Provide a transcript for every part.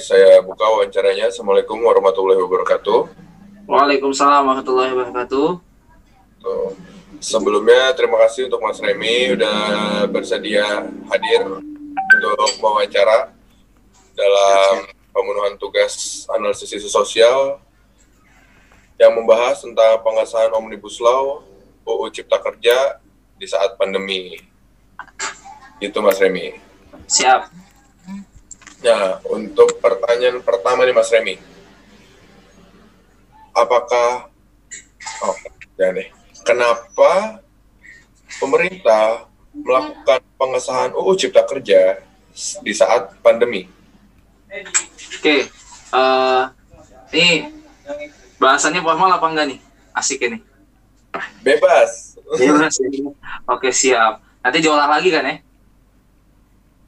saya buka wawancaranya. Assalamualaikum warahmatullahi wabarakatuh. Waalaikumsalam warahmatullahi wabarakatuh. Tuh. Sebelumnya terima kasih untuk Mas Remi udah bersedia hadir untuk wawancara dalam pemenuhan tugas analisis isu sosial yang membahas tentang pengesahan Omnibus Law UU Cipta Kerja di saat pandemi. Itu Mas Remi. Siap. Nah, untuk pertanyaan pertama nih Mas Remi. Apakah oh, ya nih. Kenapa pemerintah melakukan pengesahan UU Cipta Kerja di saat pandemi? Oke. Uh, ini bahasannya formal apa enggak nih? Asik ini. Bebas. Bebas. Oke, siap. Nanti diolah lagi kan ya?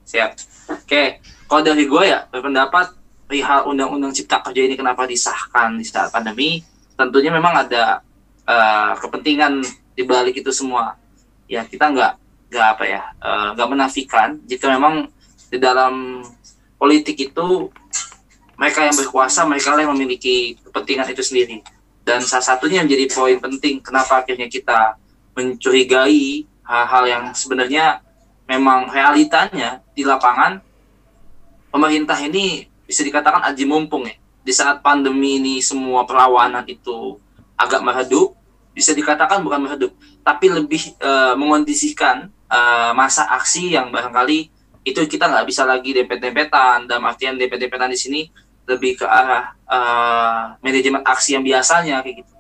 Siap. Oke. Kalau dari gue ya, berpendapat perihal Undang-Undang Cipta Kerja ini kenapa disahkan di saat pandemi, tentunya memang ada uh, kepentingan di balik itu semua. Ya, kita nggak nggak apa ya, uh, nggak menafikan jika memang di dalam politik itu mereka yang berkuasa, mereka yang memiliki kepentingan itu sendiri. Dan salah satunya yang menjadi poin penting kenapa akhirnya kita mencurigai hal-hal yang sebenarnya memang realitanya di lapangan pemerintah ini bisa dikatakan aji mumpung ya. Di saat pandemi ini semua perlawanan itu agak meredup, bisa dikatakan bukan meredup, tapi lebih uh, mengondisikan uh, masa aksi yang barangkali itu kita nggak bisa lagi dempet-dempetan. Dalam artian dempet-dempetan di sini lebih ke arah uh, manajemen aksi yang biasanya kayak gitu.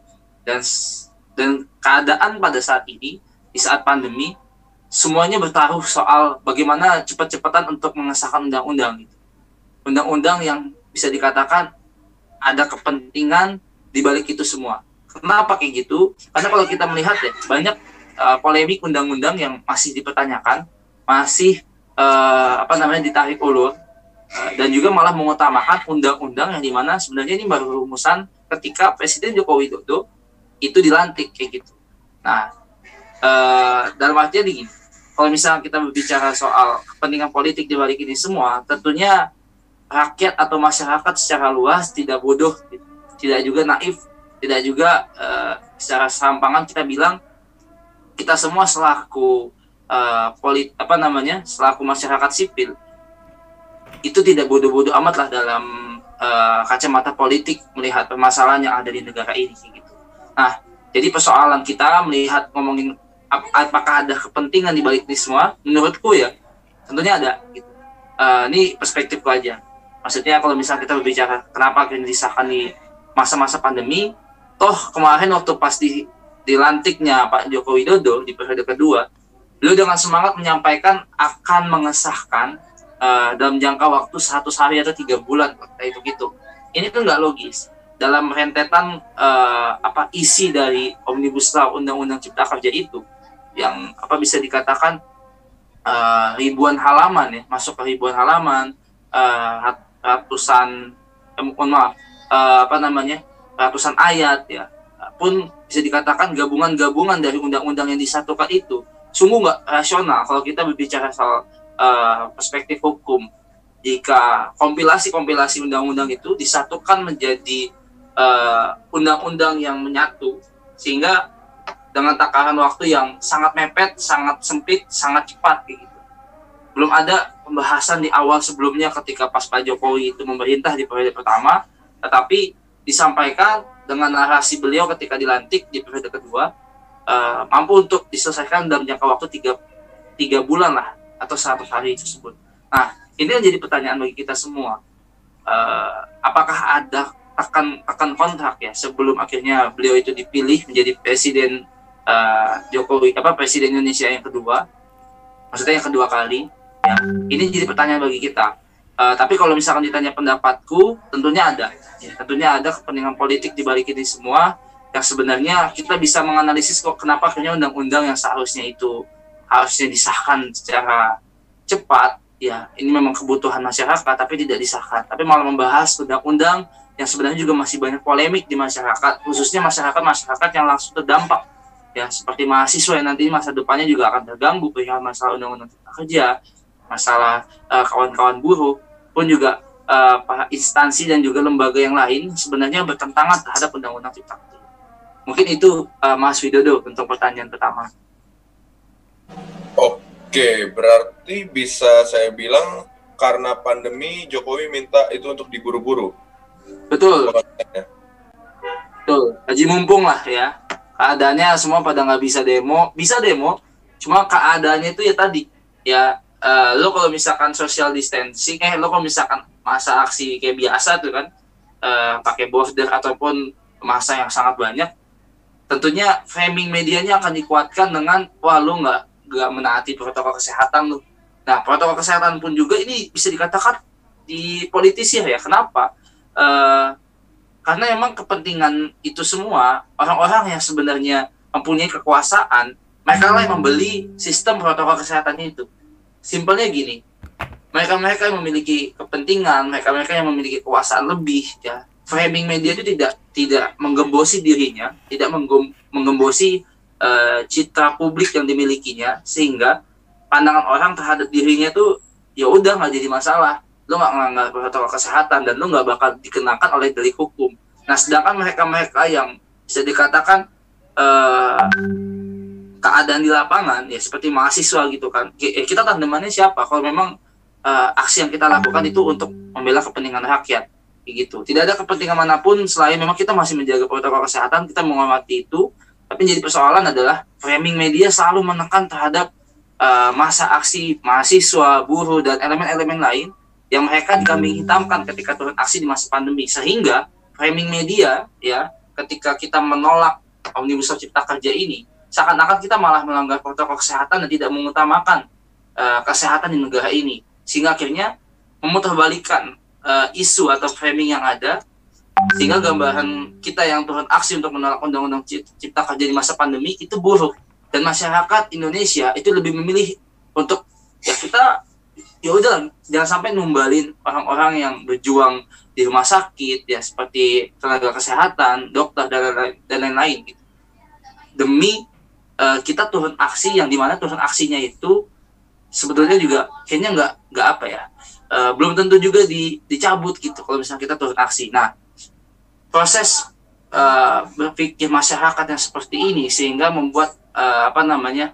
Dan dan keadaan pada saat ini di saat pandemi semuanya bertaruh soal bagaimana cepat-cepatan untuk mengesahkan undang-undang gitu undang-undang yang bisa dikatakan ada kepentingan di balik itu semua. Kenapa kayak gitu? Karena kalau kita melihat ya banyak uh, polemik undang-undang yang masih dipertanyakan, masih uh, apa namanya ditarik ulur uh, dan juga malah mengutamakan undang-undang yang di mana sebenarnya ini baru rumusan ketika Presiden Joko Widodo itu dilantik kayak gitu. Nah, uh, dalam artian begini, kalau misalnya kita berbicara soal kepentingan politik di balik ini semua, tentunya rakyat atau masyarakat secara luas tidak bodoh, tidak juga naif, tidak juga uh, secara sampangan kita bilang kita semua selaku uh, polit apa namanya selaku masyarakat sipil itu tidak bodoh-bodoh amat lah dalam uh, kacamata politik melihat permasalahan yang ada di negara ini gitu. Nah, jadi persoalan kita melihat ngomongin ap apakah ada kepentingan di balik ini semua, menurutku ya tentunya ada. Gitu. Uh, ini perspektifku aja maksudnya kalau misalnya kita berbicara kenapa akhirnya disahkan di masa-masa pandemi toh kemarin waktu pas di dilantiknya Pak Joko Widodo di periode kedua beliau dengan semangat menyampaikan akan mengesahkan uh, dalam jangka waktu 100 hari atau tiga bulan itu gitu ini tuh nggak logis. Dalam rentetan uh, apa isi dari omnibus law undang-undang cipta kerja itu yang apa bisa dikatakan uh, ribuan halaman ya masuk ke ribuan halaman uh, ratusan eh, mohon maaf uh, apa namanya ratusan ayat ya. Pun bisa dikatakan gabungan-gabungan dari undang-undang yang disatukan itu. Sungguh nggak rasional kalau kita berbicara soal uh, perspektif hukum. Jika kompilasi-kompilasi undang-undang itu disatukan menjadi undang-undang uh, yang menyatu sehingga dengan takaran waktu yang sangat mepet, sangat sempit, sangat cepat gitu belum ada pembahasan di awal sebelumnya ketika pas Pak Jokowi itu memerintah di periode pertama, tetapi disampaikan dengan narasi beliau ketika dilantik di periode kedua uh, mampu untuk diselesaikan dalam jangka waktu tiga, tiga bulan lah atau satu hari tersebut. Nah ini yang jadi pertanyaan bagi kita semua. Uh, apakah ada akan akan kontrak ya sebelum akhirnya beliau itu dipilih menjadi presiden uh, Jokowi apa presiden Indonesia yang kedua maksudnya yang kedua kali Ya, ini jadi pertanyaan bagi kita. Uh, tapi kalau misalkan ditanya pendapatku, tentunya ada. Ya, tentunya ada kepentingan politik di balik ini semua yang sebenarnya kita bisa menganalisis kok kenapa akhirnya undang-undang yang seharusnya itu harusnya disahkan secara cepat ya ini memang kebutuhan masyarakat tapi tidak disahkan tapi malah membahas undang-undang yang sebenarnya juga masih banyak polemik di masyarakat khususnya masyarakat masyarakat yang langsung terdampak ya seperti mahasiswa yang nanti masa depannya juga akan terganggu perihal masalah undang-undang kerja masalah eh, kawan-kawan buruh pun juga uh, instansi dan juga lembaga yang lain sebenarnya bertentangan terhadap undang-undang cipta kerja. Mungkin itu uh, Mas Widodo untuk pertanyaan pertama. Oke, berarti bisa saya bilang karena pandemi Jokowi minta itu untuk diburu-buru. Betul. Betul. Haji mumpung lah ya. Keadaannya semua pada nggak bisa demo, bisa demo, cuma keadaannya itu ya tadi ya uh, lo kalau misalkan social distancing, eh lo kalau misalkan masa aksi kayak biasa tuh kan uh, pakai border ataupun masa yang sangat banyak tentunya framing medianya akan dikuatkan dengan wah lu nggak nggak menaati protokol kesehatan lu nah protokol kesehatan pun juga ini bisa dikatakan di politisi ya kenapa? Uh, karena emang kepentingan itu semua orang-orang yang sebenarnya mempunyai kekuasaan mereka lah yang membeli sistem protokol kesehatan itu simpelnya gini mereka-mereka yang memiliki kepentingan, mereka-mereka yang memiliki kekuasaan lebih, ya framing media itu tidak tidak menggembosi dirinya, tidak menggembosi uh, citra publik yang dimilikinya, sehingga pandangan orang terhadap dirinya itu ya udah nggak jadi masalah, lo nggak nggak protokol kesehatan dan lo nggak bakal dikenakan oleh delik hukum. Nah, sedangkan mereka-mereka yang bisa dikatakan uh, keadaan di lapangan ya seperti mahasiswa gitu kan, kita tandemannya siapa? Kalau memang uh, aksi yang kita lakukan itu untuk membela kepentingan rakyat gitu. Tidak ada kepentingan mana pun selain memang kita masih menjaga protokol kesehatan kita menghormati itu. Tapi jadi persoalan adalah framing media selalu menekan terhadap uh, masa aksi mahasiswa buruh dan elemen-elemen lain yang mereka kami hitamkan ketika turun aksi di masa pandemi. Sehingga framing media ya ketika kita menolak omnibus law cipta kerja ini seakan-akan kita malah melanggar protokol kesehatan dan tidak mengutamakan uh, kesehatan di negara ini. Sehingga akhirnya memutarbalikkan uh, isu atau framing yang ada. Sehingga gambaran kita yang turun aksi untuk menolak undang-undang cipta kerja di masa pandemi itu buruk. Dan masyarakat Indonesia itu lebih memilih untuk ya kita ya udah jangan sampai numbalin orang-orang yang berjuang di rumah sakit ya seperti tenaga kesehatan, dokter dan lain-lain gitu. Demi uh, kita turun aksi yang di mana turun aksinya itu sebetulnya juga kayaknya nggak nggak apa ya uh, belum tentu juga di, dicabut gitu kalau misalnya kita turun aksi. Nah proses uh, berpikir masyarakat yang seperti ini sehingga membuat uh, apa namanya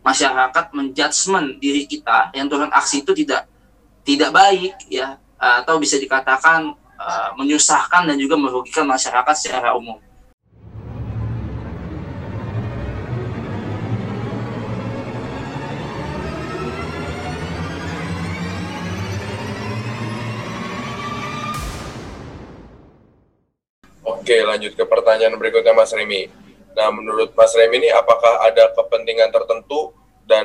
masyarakat menjudgment diri kita yang turun aksi itu tidak tidak baik ya atau bisa dikatakan uh, menyusahkan dan juga merugikan masyarakat secara umum. Oke, lanjut ke pertanyaan berikutnya Mas Remi. Nah, menurut Mas Remi ini apakah ada kepentingan tertentu dan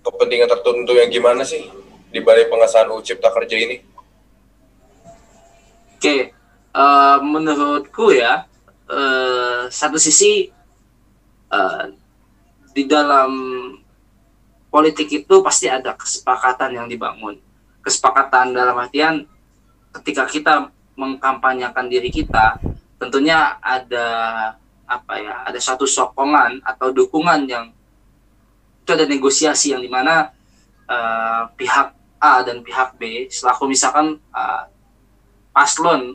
kepentingan tertentu yang gimana sih di balik pengesahan UU Cipta Kerja ini? Oke, uh, menurutku ya, uh, satu sisi uh, di dalam politik itu pasti ada kesepakatan yang dibangun. Kesepakatan dalam artian ketika kita mengkampanyekan diri kita, tentunya ada apa ya, ada satu sokongan atau dukungan yang itu ada negosiasi yang di mana uh, pihak A dan pihak B selaku misalkan uh, paslon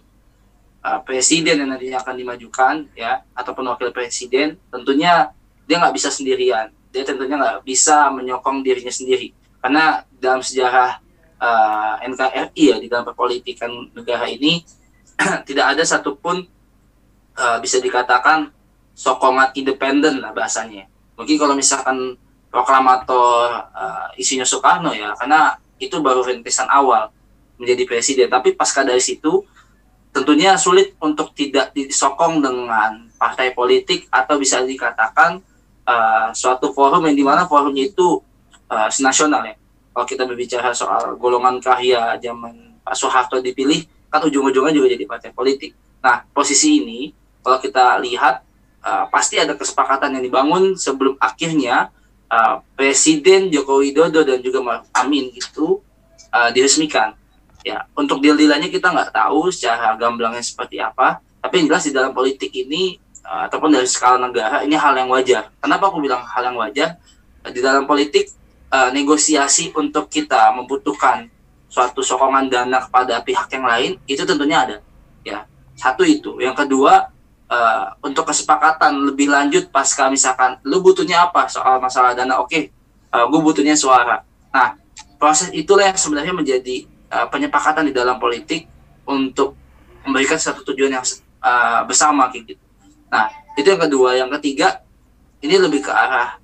uh, presiden yang nantinya akan dimajukan ya ataupun wakil presiden tentunya dia nggak bisa sendirian. Dia tentunya nggak bisa menyokong dirinya sendiri. Karena dalam sejarah uh, NKRI ya di dalam perpolitikan negara ini tidak ada satupun uh, bisa dikatakan sokongan independen lah bahasanya. Mungkin kalau misalkan proklamator uh, isinya Soekarno ya, karena itu baru rintisan awal menjadi presiden. Tapi pasca dari situ tentunya sulit untuk tidak disokong dengan partai politik atau bisa dikatakan uh, suatu forum yang di mana forumnya itu uh, senasional ya kalau kita berbicara soal golongan karya zaman Pak Soeharto dipilih, kan ujung-ujungnya juga jadi partai politik. Nah, posisi ini kalau kita lihat uh, pasti ada kesepakatan yang dibangun sebelum akhirnya uh, Presiden Joko Widodo dan juga Maruf Amin itu uh, diresmikan. Ya, untuk deal-dealannya kita nggak tahu secara gamblangnya seperti apa, tapi yang jelas di dalam politik ini uh, ataupun dari skala negara ini hal yang wajar. Kenapa aku bilang hal yang wajar? Di dalam politik uh, negosiasi untuk kita membutuhkan suatu sokongan dana kepada pihak yang lain itu tentunya ada. Ya satu itu. Yang kedua uh, untuk kesepakatan lebih lanjut pasca misalkan lu butuhnya apa soal masalah dana? Oke okay, uh, gue butuhnya suara. Nah proses itulah yang sebenarnya menjadi uh, penyepakatan di dalam politik untuk memberikan satu tujuan yang uh, bersama gitu. Nah itu yang kedua. Yang ketiga ini lebih ke arah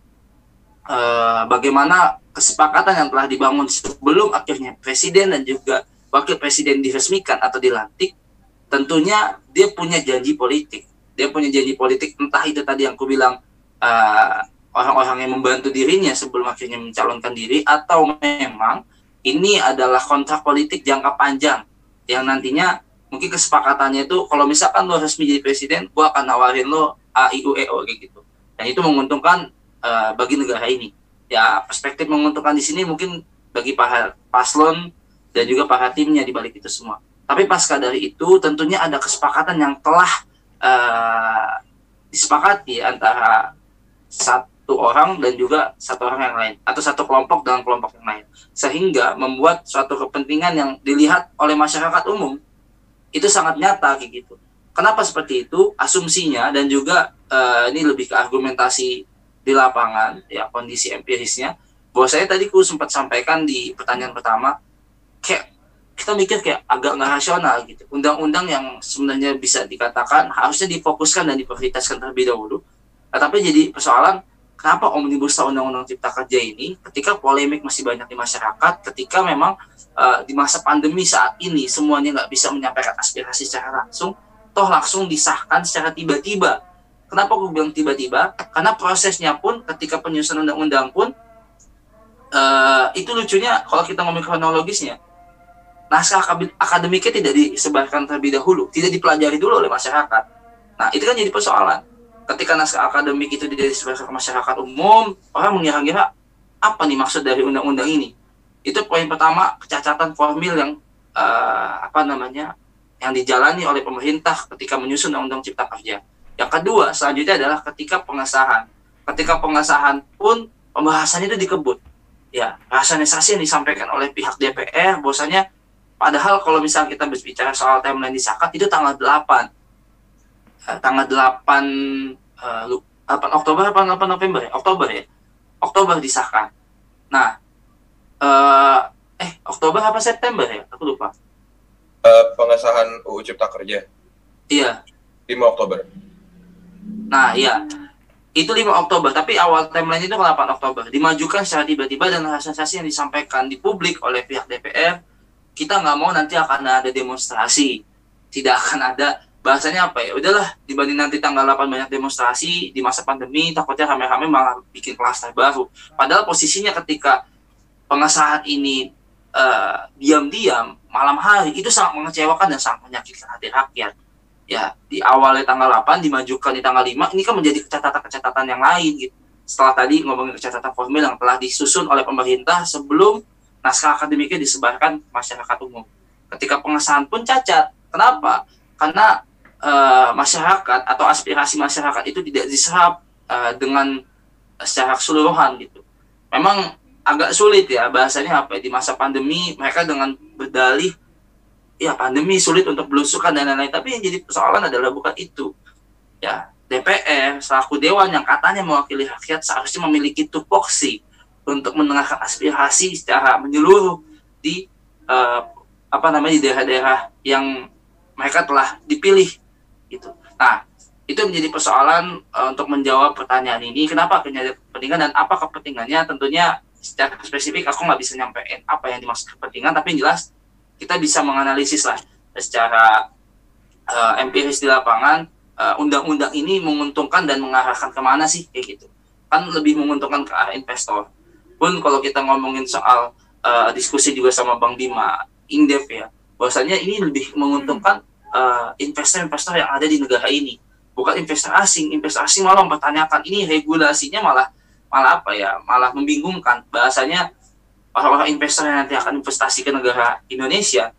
uh, bagaimana kesepakatan yang telah dibangun sebelum akhirnya presiden dan juga wakil presiden diresmikan atau dilantik, tentunya dia punya janji politik. Dia punya janji politik entah itu tadi yang aku bilang eh, orang-orang yang membantu dirinya sebelum akhirnya mencalonkan diri atau memang ini adalah kontrak politik jangka panjang yang nantinya mungkin kesepakatannya itu kalau misalkan lo resmi jadi presiden, gua akan nawarin lo A, I, U, E, O gitu. Dan itu menguntungkan uh, bagi negara ini ya perspektif menguntungkan di sini mungkin bagi para paslon dan juga para timnya di balik itu semua. Tapi pasca dari itu tentunya ada kesepakatan yang telah uh, disepakati antara satu orang dan juga satu orang yang lain atau satu kelompok dengan kelompok yang lain sehingga membuat suatu kepentingan yang dilihat oleh masyarakat umum itu sangat nyata kayak gitu. Kenapa seperti itu? Asumsinya dan juga uh, ini lebih ke argumentasi di lapangan ya kondisi empirisnya. Bahwa saya tadi ku sempat sampaikan di pertanyaan pertama kayak kita mikir kayak agak nggak rasional gitu. Undang-undang yang sebenarnya bisa dikatakan harusnya difokuskan dan diprioritaskan terlebih dahulu. Nah, tapi jadi persoalan kenapa omnibus law undang-undang cipta kerja ini ketika polemik masih banyak di masyarakat ketika memang uh, di masa pandemi saat ini semuanya nggak bisa menyampaikan aspirasi secara langsung toh langsung disahkan secara tiba-tiba Kenapa aku bilang tiba-tiba? Karena prosesnya pun ketika penyusunan undang-undang pun uh, itu lucunya kalau kita ngomong kronologisnya naskah akademiknya tidak disebarkan terlebih dahulu, tidak dipelajari dulu oleh masyarakat. Nah, itu kan jadi persoalan. Ketika naskah akademik itu tidak disebarkan ke masyarakat umum, orang mengira-ngira apa nih maksud dari undang-undang ini? Itu poin pertama, kecacatan formil yang uh, apa namanya yang dijalani oleh pemerintah ketika menyusun undang-undang cipta kerja. Yang kedua, selanjutnya adalah ketika pengesahan. Ketika pengesahan pun pembahasannya itu dikebut. Ya, rasionalisasi yang disampaikan oleh pihak DPR, bahwasanya padahal kalau misalnya kita berbicara soal timeline disahkan itu tanggal 8. Eh, tanggal 8 eh, 8 Oktober apa 8 November ya? Oktober ya. Oktober disahkan. Nah, eh, eh Oktober apa September ya? Aku lupa. Uh, pengesahan UU Cipta Kerja. Iya. 5 Oktober. Nah, iya. Itu 5 Oktober, tapi awal timeline itu 8 Oktober. Dimajukan secara tiba-tiba dan sensasi yang disampaikan di publik oleh pihak DPR, kita nggak mau nanti akan ada demonstrasi. Tidak akan ada bahasanya apa ya udahlah dibanding nanti tanggal 8 banyak demonstrasi di masa pandemi takutnya rame-rame malah bikin klaster baru padahal posisinya ketika pengesahan ini uh, diam-diam malam hari itu sangat mengecewakan dan sangat menyakitkan hati rakyat ya di awalnya tanggal 8 dimajukan di tanggal 5 ini kan menjadi catatan-catatan yang lain gitu. Setelah tadi ngomongin catatan formil yang telah disusun oleh pemerintah sebelum naskah akademiknya disebarkan masyarakat umum. Ketika pengesahan pun cacat. Kenapa? Karena uh, masyarakat atau aspirasi masyarakat itu tidak diserap uh, dengan secara keseluruhan gitu. Memang agak sulit ya bahasanya apa ya, di masa pandemi mereka dengan berdalih ya pandemi sulit untuk belusukan dan lain-lain. Tapi yang jadi persoalan adalah bukan itu. Ya DPR selaku dewan yang katanya mewakili rakyat seharusnya memiliki tupoksi untuk mendengarkan aspirasi secara menyeluruh di uh, apa namanya di daerah-daerah yang mereka telah dipilih gitu. Nah itu menjadi persoalan uh, untuk menjawab pertanyaan ini. Kenapa kepentingan dan apa kepentingannya? Tentunya secara spesifik aku nggak bisa nyampein apa yang dimaksud kepentingan tapi yang jelas kita bisa menganalisis lah secara uh, empiris di lapangan undang undang-undang ini menguntungkan dan mengarahkan ke mana sih kayak gitu. Kan lebih menguntungkan ke arah investor. Pun kalau kita ngomongin soal uh, diskusi juga sama Bang Bima Indef ya bahwasanya ini lebih menguntungkan investor-investor uh, yang ada di negara ini. Bukan investor asing investor asing malah mempertanyakan ini regulasinya malah malah apa ya malah membingungkan. Bahasanya orang-orang investor yang nanti akan investasi ke negara Indonesia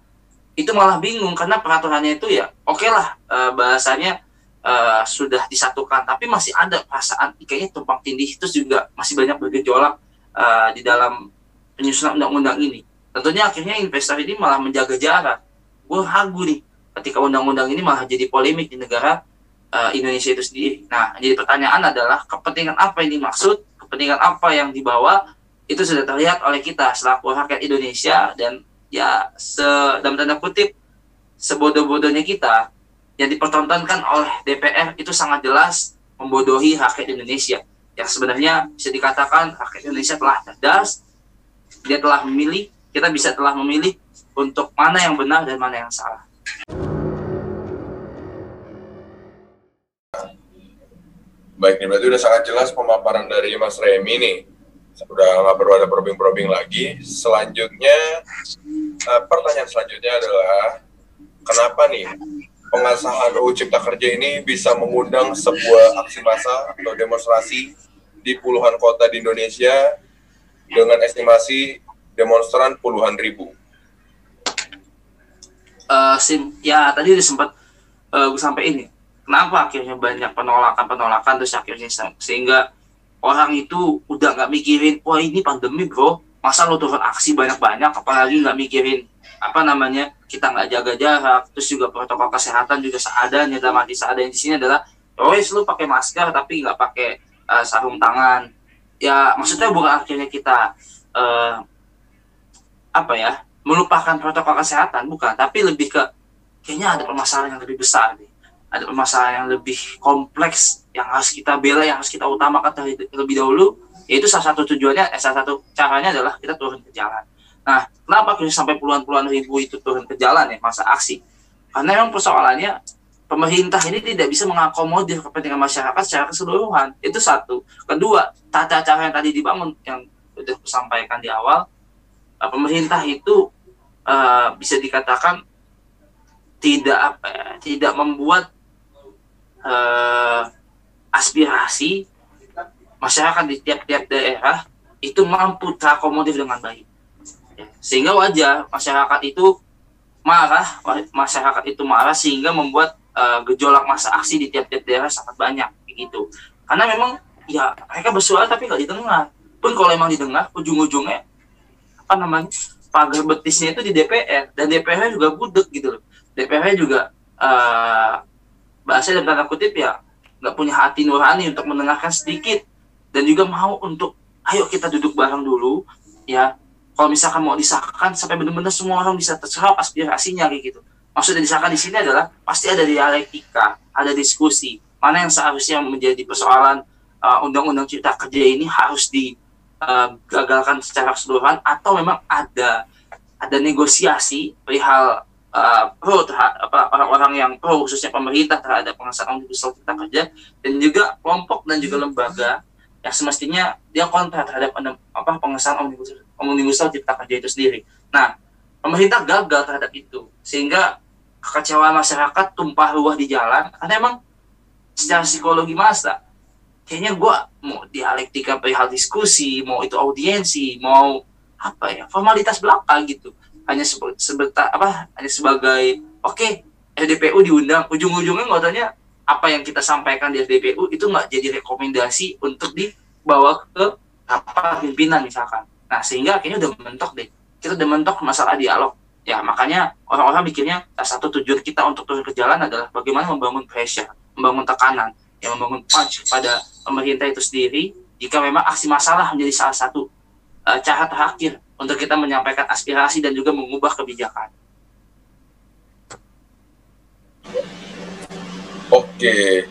itu malah bingung karena peraturannya itu ya oke okay lah e, bahasanya e, sudah disatukan tapi masih ada perasaan kayaknya tumpang tindih itu juga masih banyak bergejolak e, di dalam penyusunan undang-undang ini tentunya akhirnya investor ini malah menjaga jarak. Gue ragu nih ketika undang-undang ini malah jadi polemik di negara uh, Indonesia itu sendiri. Nah, jadi pertanyaan adalah kepentingan apa ini maksud, kepentingan apa yang dibawa itu sudah terlihat oleh kita selaku rakyat Indonesia dan ya se dalam tanda kutip sebodoh-bodohnya kita yang dipertontonkan oleh DPR itu sangat jelas membodohi rakyat Indonesia yang sebenarnya bisa dikatakan rakyat Indonesia telah cerdas dia telah memilih kita bisa telah memilih untuk mana yang benar dan mana yang salah Baik nih, berarti udah sangat jelas pemaparan dari Mas Remi nih. Udah nggak perlu ada probing-probing lagi. Selanjutnya, uh, pertanyaan selanjutnya adalah, kenapa nih pengasahan UU Cipta Kerja ini bisa mengundang sebuah aksi massa atau demonstrasi di puluhan kota di Indonesia dengan estimasi demonstran puluhan ribu? Uh, sim, ya tadi udah sempat uh, gue sampai ini kenapa akhirnya banyak penolakan-penolakan terus akhirnya sehingga orang itu udah nggak mikirin wah ini pandemi bro. Masa lo turun aksi banyak-banyak apalagi nggak mikirin apa namanya kita nggak jaga jarak terus juga protokol kesehatan juga seadanya dalam arti seadanya di sini adalah wes lu pakai masker tapi nggak pakai uh, sarung tangan. Ya maksudnya bukan akhirnya kita uh, apa ya melupakan protokol kesehatan bukan. Tapi lebih ke kayaknya ada permasalahan yang lebih besar nih. Ada permasalahan yang lebih kompleks yang harus kita bela, yang harus kita utamakan terlebih dahulu, yaitu salah satu tujuannya, eh, salah satu caranya adalah kita turun ke jalan. Nah, kenapa sampai puluhan-puluhan ribu itu turun ke jalan ya, masa aksi? Karena memang persoalannya pemerintah ini tidak bisa mengakomodir kepentingan masyarakat secara keseluruhan. Itu satu. Kedua, tata cara yang tadi dibangun, yang sudah sampaikan di awal, eh, pemerintah itu uh, bisa dikatakan tidak apa ya, tidak membuat uh, aspirasi masyarakat di tiap-tiap daerah itu mampu terakomodir dengan baik. Sehingga wajar masyarakat itu marah, masyarakat itu marah sehingga membuat uh, gejolak masa aksi di tiap-tiap daerah sangat banyak gitu. Karena memang ya mereka bersuara tapi nggak didengar. Pun kalau emang didengar, ujung-ujungnya apa namanya pagar betisnya itu di DPR dan DPR juga budek gitu loh. DPR juga uh, bahasa dalam tanda kutip ya nggak punya hati nurani untuk mendengarkan sedikit. Dan juga mau untuk ayo kita duduk bareng dulu ya. Kalau misalkan mau disahkan sampai benar-benar semua orang bisa terserap aspirasinya kayak gitu. Maksudnya disahkan di sini adalah pasti ada dialektika ada diskusi. Mana yang seharusnya menjadi persoalan uh, undang-undang cipta kerja ini harus digagalkan uh, secara keseluruhan atau memang ada ada negosiasi perihal uh, pro terhadap orang-orang yang pro khususnya pemerintah terhadap pengesahan omnibus law cipta kerja dan juga kelompok dan juga lembaga yang semestinya dia kontra terhadap apa pengesahan omnibus omnibus law cipta kerja itu sendiri. Nah, pemerintah gagal terhadap itu sehingga kekecewaan masyarakat tumpah ruah di jalan karena emang secara psikologi masa kayaknya gue mau dialektika perihal diskusi mau itu audiensi mau apa ya formalitas belaka gitu hanya sebentar apa hanya sebagai oke okay, RDPU diundang. Ujung-ujungnya nggak apa yang kita sampaikan di RDPU itu nggak jadi rekomendasi untuk dibawa ke apa pimpinan misalkan. Nah sehingga akhirnya udah mentok deh. Kita udah mentok masalah dialog. Ya makanya orang-orang mikirnya salah satu tujuan kita untuk turun ke jalan adalah bagaimana membangun pressure membangun tekanan yang membangun punch pada pemerintah itu sendiri. Jika memang aksi masalah menjadi salah satu uh, cara terakhir untuk kita menyampaikan aspirasi dan juga mengubah kebijakan. Oke,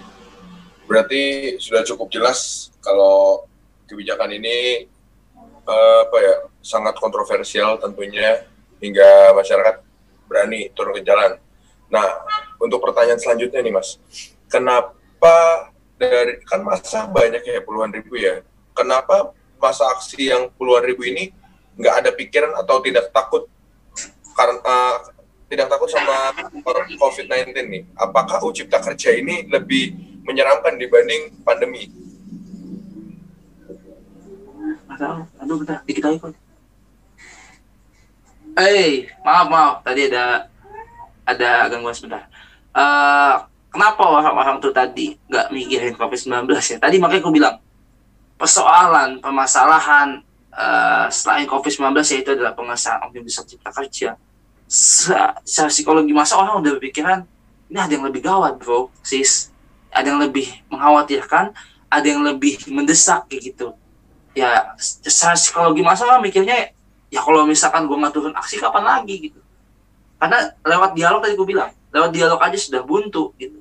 berarti sudah cukup jelas kalau kebijakan ini uh, apa ya sangat kontroversial tentunya hingga masyarakat berani turun ke jalan. Nah, untuk pertanyaan selanjutnya nih Mas, kenapa dari kan masa banyak ya puluhan ribu ya, kenapa masa aksi yang puluhan ribu ini nggak ada pikiran atau tidak takut karena uh, tidak takut sama COVID-19 nih. Apakah UU Cipta Kerja ini lebih menyeramkan dibanding pandemi? Aduh, dikit lagi kok. Eh, maaf, maaf. Tadi ada ada gangguan sebentar. Uh, kenapa orang-orang tuh tadi nggak mikirin COVID-19 ya? Tadi makanya aku bilang, persoalan, permasalahan, uh, selain COVID-19 yaitu adalah pengesahan Omnibus Law Cipta Kerja. Secara psikologi masa orang udah berpikiran ini ada yang lebih gawat bro, sis. Ada yang lebih mengkhawatirkan, ada yang lebih mendesak kayak gitu. Ya secara psikologi masa orang mikirnya ya kalau misalkan gue nggak turun aksi kapan lagi gitu. Karena lewat dialog tadi gue bilang, lewat dialog aja sudah buntu gitu.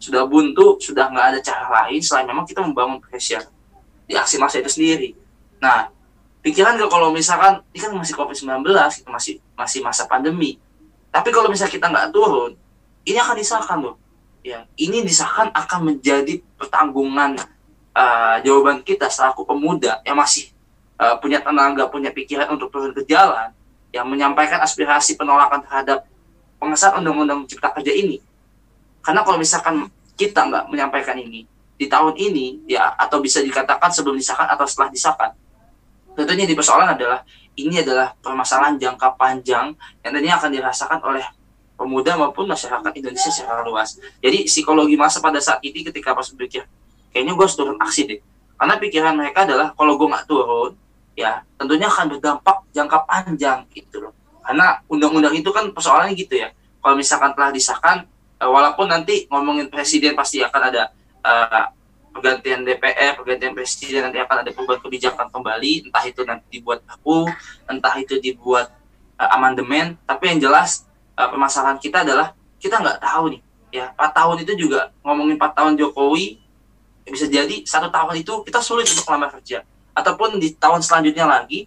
Sudah buntu, sudah nggak ada cara lain selain memang kita membangun pressure di aksi masa itu sendiri. Nah, pikiran gak kalau misalkan ini kan masih COVID-19, itu masih masih masa pandemi. Tapi kalau misalnya kita nggak turun, ini akan disahkan loh. Ya, ini disahkan akan menjadi pertanggungan uh, jawaban kita selaku pemuda yang masih uh, punya tenaga, punya pikiran untuk turun ke jalan, yang menyampaikan aspirasi penolakan terhadap pengesahan undang-undang cipta kerja ini. Karena kalau misalkan kita nggak menyampaikan ini di tahun ini, ya atau bisa dikatakan sebelum disahkan atau setelah disahkan, tentunya di persoalan adalah ini adalah permasalahan jangka panjang yang tadinya akan dirasakan oleh pemuda maupun masyarakat Indonesia secara luas. Jadi psikologi masa pada saat ini ketika pas berpikir, kayaknya gue harus turun aksi deh. Karena pikiran mereka adalah kalau gue nggak turun, ya tentunya akan berdampak jangka panjang gitu loh. Karena undang-undang itu kan persoalannya gitu ya. Kalau misalkan telah disahkan, eh, walaupun nanti ngomongin presiden pasti akan ada uh, pergantian DPR, pergantian presiden nanti akan ada perubahan kebijakan kembali, entah itu nanti dibuat perpu, entah itu dibuat uh, amandemen, tapi yang jelas uh, permasalahan kita adalah kita nggak tahu nih, ya. 4 tahun itu juga ngomongin 4 tahun Jokowi bisa jadi satu tahun itu kita sulit untuk melamar kerja, ataupun di tahun selanjutnya lagi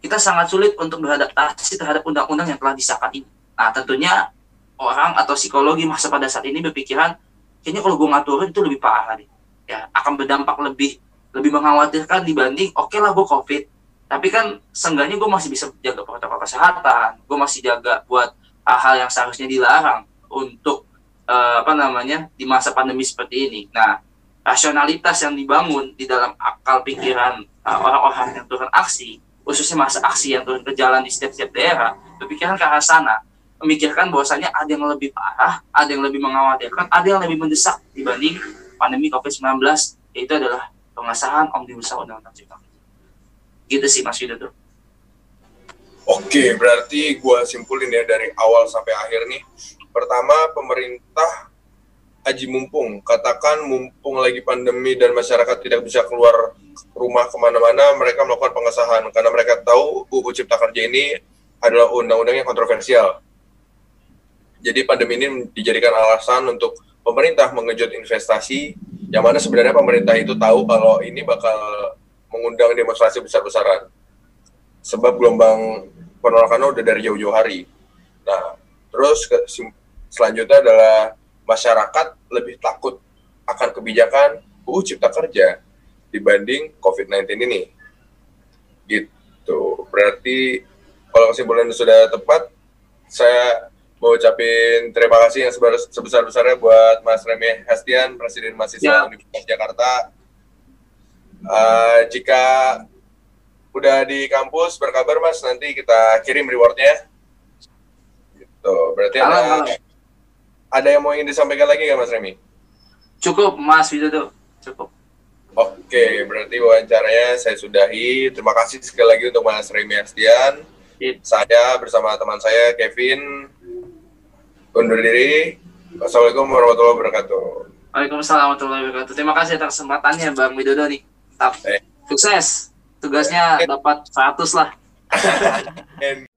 kita sangat sulit untuk beradaptasi terhadap undang-undang yang telah disahkan ini. Nah tentunya orang atau psikologi masa pada saat ini berpikiran kayaknya kalau gue ngatur itu lebih parah nih ya akan berdampak lebih lebih mengkhawatirkan dibanding oke okay lah gue covid tapi kan seenggaknya gue masih bisa jaga protokol kesehatan gue masih jaga buat hal-hal yang seharusnya dilarang untuk uh, apa namanya di masa pandemi seperti ini. Nah rasionalitas yang dibangun di dalam akal pikiran uh, orang-orang yang turun aksi khususnya masa aksi yang turun ke jalan di setiap-setiap daerah berpikiran ke arah sana memikirkan bahwasanya ada yang lebih parah, ada yang lebih mengkhawatirkan, ada yang lebih mendesak dibanding pandemi COVID-19 yaitu adalah pengesahan Omnibus Law Undang-Undang Cipta Kerja. Gitu sih Mas Yudo tuh. Oke, berarti gue simpulin ya dari awal sampai akhir nih. Pertama, pemerintah aji mumpung. Katakan mumpung lagi pandemi dan masyarakat tidak bisa keluar rumah ke mana-mana, mereka melakukan pengesahan. Karena mereka tahu UU Cipta Kerja ini adalah undang-undang yang kontroversial. Jadi pandemi ini dijadikan alasan untuk pemerintah mengejut investasi yang mana sebenarnya pemerintah itu tahu kalau ini bakal mengundang demonstrasi besar-besaran. Sebab gelombang penolakannya udah dari jauh-jauh hari. Nah, terus ke, selanjutnya adalah masyarakat lebih takut akan kebijakan UU Cipta Kerja dibanding COVID-19 ini. Gitu. Berarti kalau kesimpulan sudah tepat, saya mau ucapin terima kasih yang sebesar-besarnya buat Mas Remi Hastian, Presiden Mahasiswa ya. Universitas Jakarta. Uh, jika udah di kampus berkabar Mas, nanti kita kirim rewardnya. Gitu. Berarti halo, ada halo. ada yang mau ingin disampaikan lagi nggak Mas Remi? Cukup Mas Widodo, cukup. Oke, berarti wawancaranya saya sudahi. Terima kasih sekali lagi untuk Mas Remi Hastian. Saya bersama teman saya Kevin undur diri. Wassalamualaikum warahmatullahi wabarakatuh. Waalaikumsalam warahmatullahi wabarakatuh. Terima kasih atas kesempatannya Bang Widodo nih. Tetap eh. sukses. Tugasnya eh. dapat 100 lah.